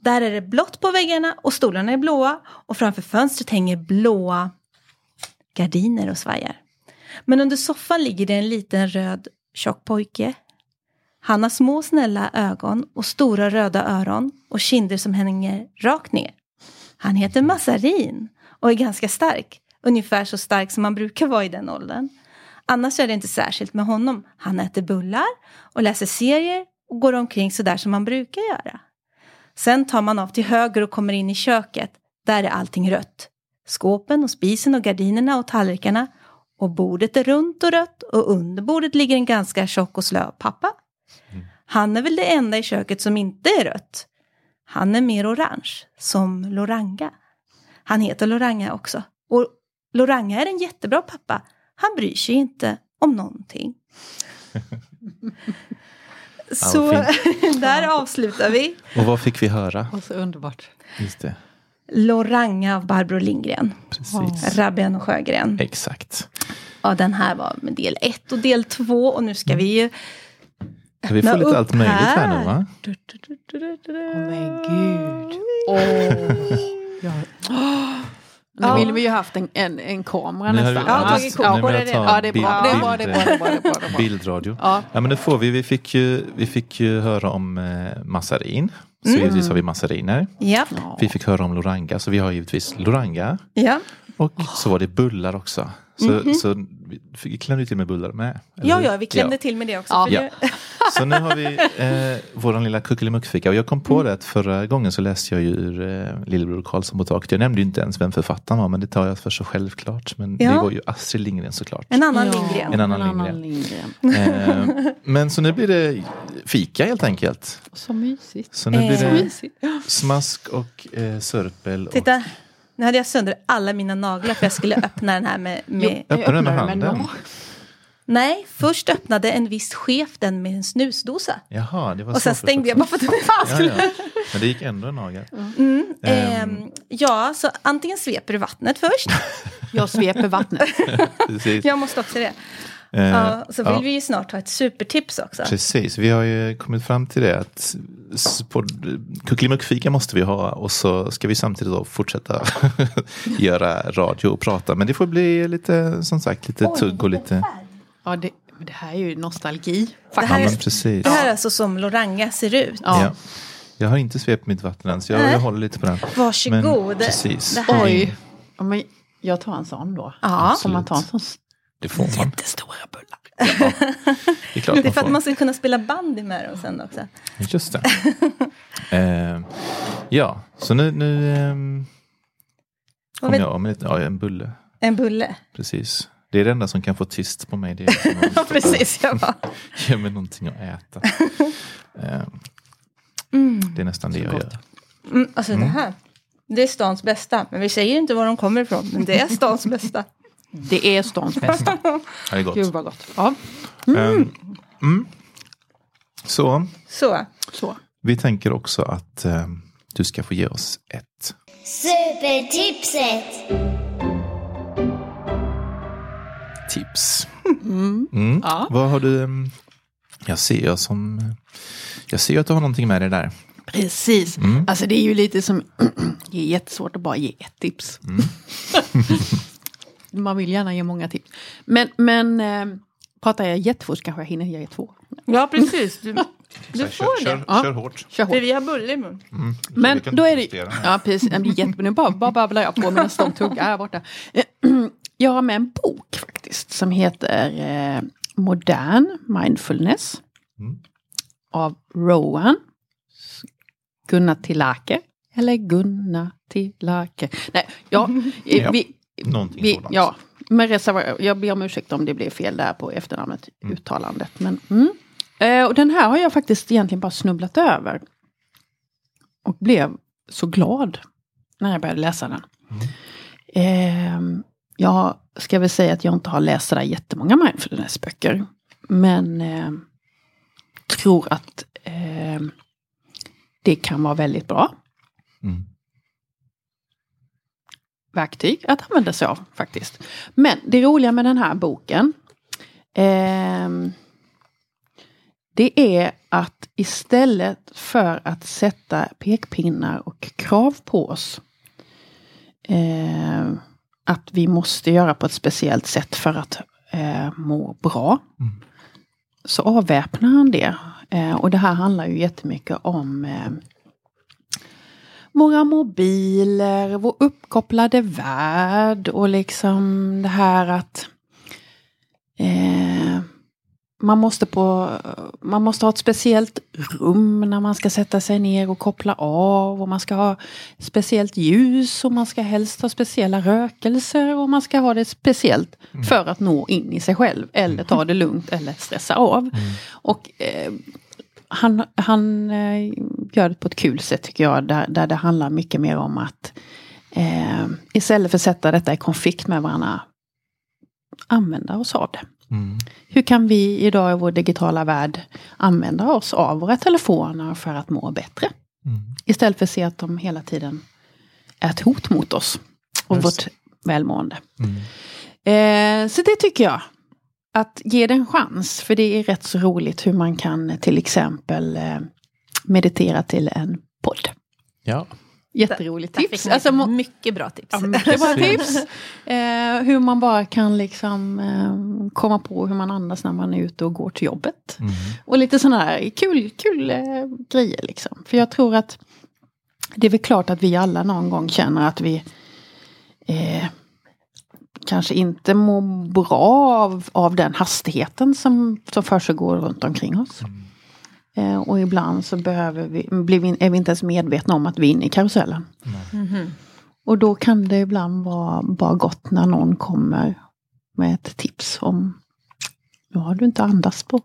Där är det blått på väggarna och stolarna är blåa och framför fönstret hänger blåa gardiner och svajar. Men under soffan ligger det en liten röd tjock pojke. Han har små snälla ögon och stora röda öron och kinder som hänger rakt ner. Han heter Massarin och är ganska stark. Ungefär så stark som man brukar vara i den åldern. Annars är det inte särskilt med honom. Han äter bullar och läser serier och går omkring sådär som man brukar göra. Sen tar man av till höger och kommer in i köket. Där är allting rött. Skåpen och spisen och gardinerna och tallrikarna. Och bordet är runt och rött och under bordet ligger en ganska tjock och slö pappa. Han är väl det enda i köket som inte är rött. Han är mer orange, som Loranga. Han heter Loranga också. Och Loranga är en jättebra pappa. Han bryr sig inte om någonting. Så där avslutar vi. Och vad fick vi höra? Och så underbart. Just det. Loranga av Barbro Lindgren. Precis. Rabben och Sjögren. Exakt. Ja, den här var med del ett och del två och nu ska vi ju Vi får öppna lite upp allt möjligt här nu va? Du, du, du. Åh men gud. Åh. Ja. Nu ville vi ju haft en, en, en kamera Nu har vi- nästan. Har nu på vill det jag redan. ta Ja, det är bra. bild- bra, det är bra, bra. Bildradio. Ja. Ja men det får vi. Vi fick ju, vi fick ju höra om eh, massarin. Så givetvis har vi massariner. Ja, Ja. Vi fick höra om Loranga. Så vi har givetvis Loranga. ja. Och så var det bullar också. Så, så vi klämde till med bullar med. eller ja, ja vi klämde Ja. till med det också. Ja. Ja. Så nu har vi eh, våran lilla kuckelimuckfika. Och jag kom på det att förra gången så läste jag ju ur eh, Lillebror Karlsson på taket. Jag nämnde ju inte ens vem författaren var men det tar jag för så självklart. Men Ja. det var ju Astrid Lindgren såklart. En annan Ja, Lindgren. En annan Lindgren. Eh, men så nu blir det fika helt enkelt. Så mysigt. Så nu blir Eh. det Mysigt. smask och eh, sörpel. Och, Titta, nu hade jag sönder alla mina naglar för jag skulle öppna den här med... med... Öppnar du med handen? nå- Nej, först öppnade en viss chef den med en snusdosa. Jaha, det var Och sen stängde jag bara för att den fan Ja, skulle... ja. Men det gick ändå en nagel. Mm, ehm, ja, så antingen sveper du vattnet först. Jag sveper vattnet. Jag måste också det. Eh, Ja, så vill ja. vi ju snart ha ett supertips också. Precis, vi har ju kommit fram till det att kuckelimuckfika måste vi ha och så ska vi samtidigt då fortsätta göra radio och prata. Men det får bli lite, som sagt, lite tugg och lite... Ja, det, det här är ju nostalgi. Det Ja här, men är, precis. det här är alltså som Loranga ser ut. Ja. Ja. Jag har inte svept mitt vatten än så jag, jag håller lite på den. Varsågod. Men, precis. Det här- Oj. Ja, men jag tar en sån då. Ja. Får man ta en sån Det får man. jättestora bullar? Det är klart Det är för att man ska kunna spela bandy med dem sen också. Just det. eh, ja, så nu, nu Vad kom vet- jag med ja, en bulle. En bulle. Precis. Det är det enda som kan få tyst på mig. Det är Ja, precis. Jag bara, Ge mig någonting att äta. Eh, Det är nästan det jag gör. mm, alltså det här. Det är stans bästa. Men vi säger inte var de kommer ifrån. Men det är stans bästa. Det är stans bästa. Ja, Det är gott. Gud vad gott. Ja, Ehm, mm. Så, Så. så. vi tänker också att ehm, du ska få ge oss ett Supertipset! tips. Mm. Ja. Vad har du? ehm, Jag ser jag som... Jag ser att du har någonting med dig där. Precis. Alltså det är ju lite som, det är jättesvårt att bara ge ett tips. Man vill gärna ge många tips. Men, men eh, pratar jag jättefort kanske jag hinner ge två. Ja, precis. Du, du får kör, det. Kör, Ja. kör hårt. Kör hårt. För vi har bulle i mun. Men Vi kan då är det, ja precis, det blir jättebra. Nu bara, bara babblar jag på medan de tuggar här borta. Jag har med en bok faktiskt som heter eh, Modern Mindfulness. Mm. Av Rowan Gunnar Tilake. Eller Gunnar Tilake. Nej, ja, eh, Ja, vi, någonting vi, sådant. ja, men reserva- jag ber om ursäkt om det blev fel där på efternamnet, uttalandet. Men, mm. eh, och den här har jag faktiskt egentligen bara snubblat över. Och blev så glad när jag började läsa den. Eh, jag ska väl säga att jag inte har läst sådär jättemånga mindfulnessböcker. Men eh, tror att eh, det kan vara väldigt bra Mm. Verktyg att använda sig av faktiskt. Men det roliga med den här boken ehm, det är att istället för att sätta pekpinnar och krav på oss ehm, att vi måste göra på ett speciellt sätt för att eh, må bra. Mm. så avväpnar han det. Eh, och det här handlar ju jättemycket om eh, våra mobiler, vår uppkopplade värld och liksom det här att eh, man, måste på, man måste ha ett speciellt rum när man ska sätta sig ner och koppla av och man ska ha speciellt ljus och man ska helst ha speciella rökelser och man ska ha det speciellt för att nå in i sig själv eller ta det lugnt eller stressa av. Och eh, han, han eh, gör det på ett kul sätt tycker jag, där, där det handlar mycket mer om att eh, istället för att sätta detta i konflikt med varandra, använda oss av det. Mm. Hur kan vi idag i vår digitala värld använda oss av våra telefoner för att må bättre? Mm. Istället för att se att de hela tiden är ett hot mot oss och Just. vårt välmående. Mm. Eh, så det tycker jag. Att ge det en chans. För det är rätt så roligt hur man kan till exempel eh, meditera till en podd. Ja, Jätteroligt Där tips. Alltså, mycket bra tips. Ja, mycket bra tips. Eh, hur man bara kan liksom eh, komma på hur man andas när man är ute och går till jobbet. mm. Och lite sådana här kul, kul eh, grejer liksom. För jag tror att det är väl klart att vi alla någon gång känner att vi eh, kanske inte mår bra av, av den hastigheten som, som försiggår runt omkring oss. Eh, och ibland så behöver vi, blir vi, är vi inte ens medvetna om att vi är inne i karusellen. Mhm. Och då kan det ibland vara bara gott när någon kommer med ett tips om nu har du inte andats på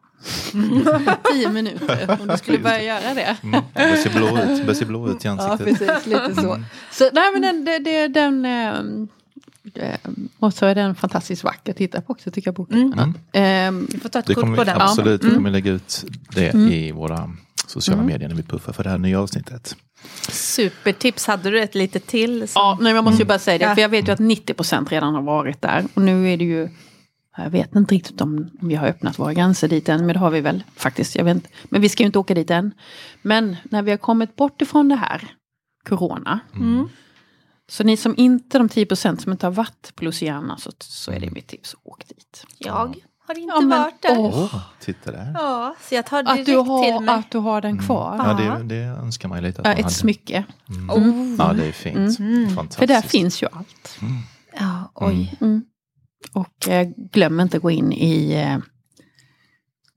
tio minuter. Om du skulle börja göra det. Mm. Börjar se blå ut, börjar se blå ut i Ja, ansiktet. precis. Lite så. så nej, men den, det, det, den ehm, ehm, och så är den fantastiskt vacker att titta på också tycker jag boken. Mm. Ehm, Vi får ta ett Det kort på vi, den. absolut, vi Mm. kommer lägga ut det Mm. i våra sociala medier när vi puffar för det här nya avsnittet. Supertips. Hade du ett litet till? som- ja, nej, jag måste ju bara säga det, för jag vet ju att 90% redan har varit där. Och nu är det ju, jag vet inte riktigt om vi har öppnat våra gränser dit än, men det har vi väl faktiskt. Jag vet inte. Men vi ska ju inte åka dit än. Men när vi har kommit bort ifrån det här, corona, Mm. Så ni som inte, de 10% som inte har varit på Luciana, så, så är det mitt tips, åk dit. Jag har inte Ja, men- varit där. åh. Titta där. Ja, så jag tar direkt Att du, till har, mig. att du har den kvar. Ja, Ja. det, det önskar man ju lite att Ja, man ett hade. smycke. Mm. Ja, det är fint. Mm. Fantastiskt. För där finns ju allt. Ja, oj. Mm. Och eh, glöm inte gå in i... Eh,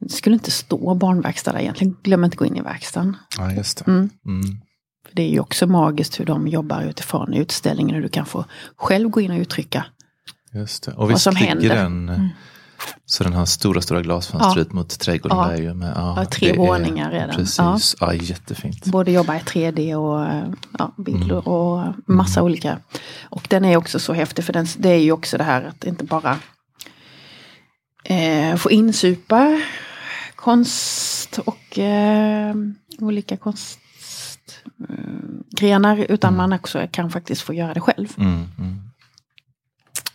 det skulle inte stå barnverkstad där egentligen. Glöm inte gå in i verkstaden. Ja, just det. Mm. Mm. Det är ju också magiskt hur de jobbar utifrån utställningen. Och du kan få själv gå in och uttrycka. Just det. Och Vad som ligger händer. den Mm. så den har stora, stora glasfönster ut mot trädgården Ja. där ju. Med, ja, Ja, tre våningar redan. Precis, ja. jättefint. Både jobba i 3D och ja, bilder Mm. och massa olika. Och den är också så häftig för den, det är ju också det här att inte bara eh, få insupa konst och eh, olika konstgrenar utan man också kan faktiskt få göra det själv. Mm, mm.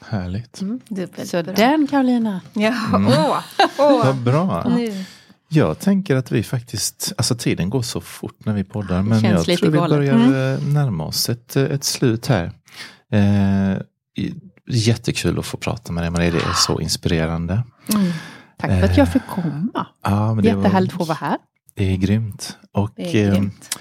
Härligt. Dubbelt Så bra. den Karolina. Ja, Mm. åh, åh. Vad bra. Nu. Jag tänker att vi faktiskt, alltså tiden går så fort när vi poddar men jag tror vi börjar Mm. eh, närma oss ett, eh, ett slut här. Eh, jättekul att få prata med dig Maria, det är så inspirerande. Mm. Tack för att jag fick komma. Ja, men det var- Jättehärligt att få vara här. Det är grymt. Och Det är eh, grymt.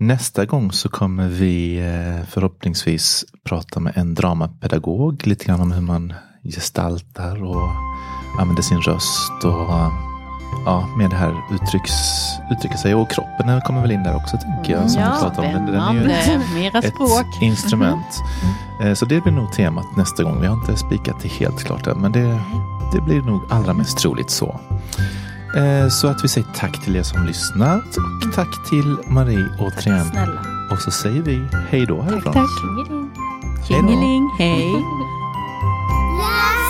Nästa gång så kommer vi eh, förhoppningsvis prata med en dramapedagog lite grann om hur man gestaltar och använder sin röst och ja, med det här uttrycks, uttrycka sig. Och kroppen kommer väl in där också tänker jag. Som Ja, vi om. Den, den är ju ett språk. instrument. Eh, Så det blir nog temat nästa gång. Vi har inte spikat det helt klart än, men det, det blir nog allra mest troligt så. Eh, så att vi säger tack till er som lyssnat och tack till Marie återigen. Tack snälla. Och så säger vi hej då härifrån. Tack, tack. Tjingeling. Hej. Då. hej.